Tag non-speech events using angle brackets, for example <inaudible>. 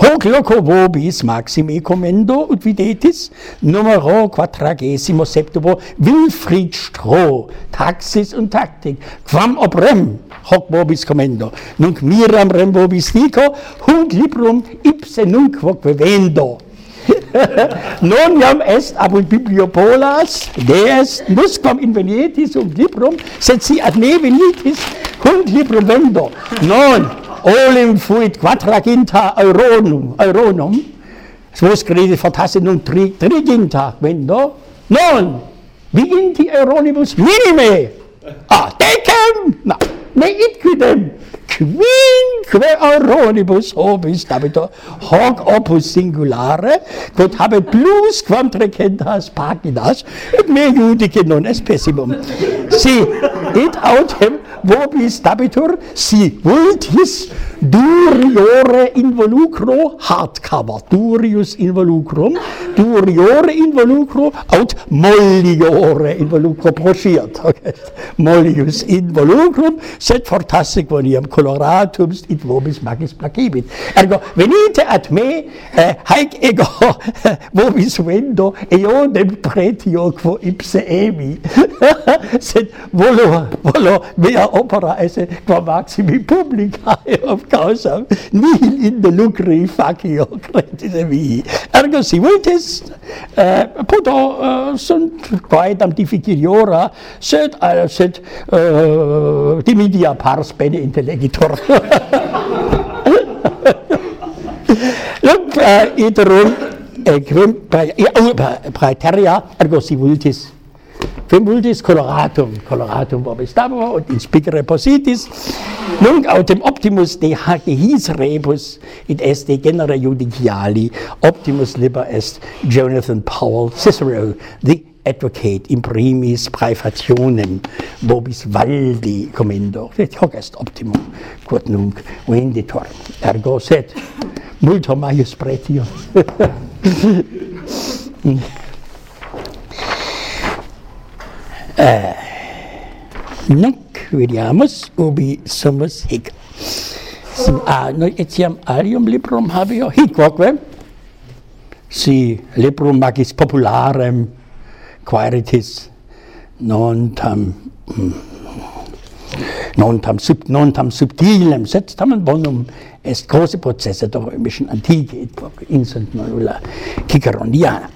Hoc loco vobis maximi commendo ut videtis numero quadragesimo septuo Wilfried Stroh taxis und Taktik, quam ob rem hoc vobis commendo. Nunc miram rem vobis dico hunc librum ipse nunc quoque vivendo. <laughs> Non iam est ab und bibliopolas deest in invenietis um librum sed si ad ne venitis hunc librum vendo. Non olim fuit quadraginta euronum, euronum, Svos crede fortasse nun tri, triginta, quendo, non, viginti euronibus minime, ah, decem, na, ne idquidem, quinque auronibus hobis dabito hoc opus singulare, quod habe plus quam trecentas paginas, et me judice non est pessimum. Si, et autem vobis dabitur, si vultis duriore involucro hardcover, durius involucrum, duriore involucro aut molliore involucro broschiert. <laughs> Okay. Mollius involucrum, sed fortasse quoniam coloratum id vobis magis placebit. Ergo, venite ad me, eh, haec ego <laughs> vobis vendo eodem pretio quo ipse evi. <laughs> sed volo, volo mea opera esse qua maximi publicae cosa nihil in de lucri facio <laughs> credit vi ergo si vultis eh, puto uh, eh, sunt quaedam difficiliora sed uh, sed eh, uh, dimidia pars bene intellegitor. <laughs> Lump uh, iterum equim um, praeteria ergo si vultis Tumultis coloratum, coloratum vobis dabor, und in spic repositis, nunc autem optimus de hac his rebus, id est de genera judiciali, optimus liber est Jonathan Powell Cicero, the advocate in primis praefationem vobis valdi commendo, et hoc est optimum, quod nunc venditor, ergo sed, multo maius pretio. <laughs> Eh, nec vidiamus ubi sumus hic. Sum a noi etiam alium librum habeo hic quoque eh? si librum magis popularem quaeritis non tam mm, non tam sub non tam subtilem sed tamen bonum est grosse processe do mission antique et quoque in sunt nulla ciceroniana.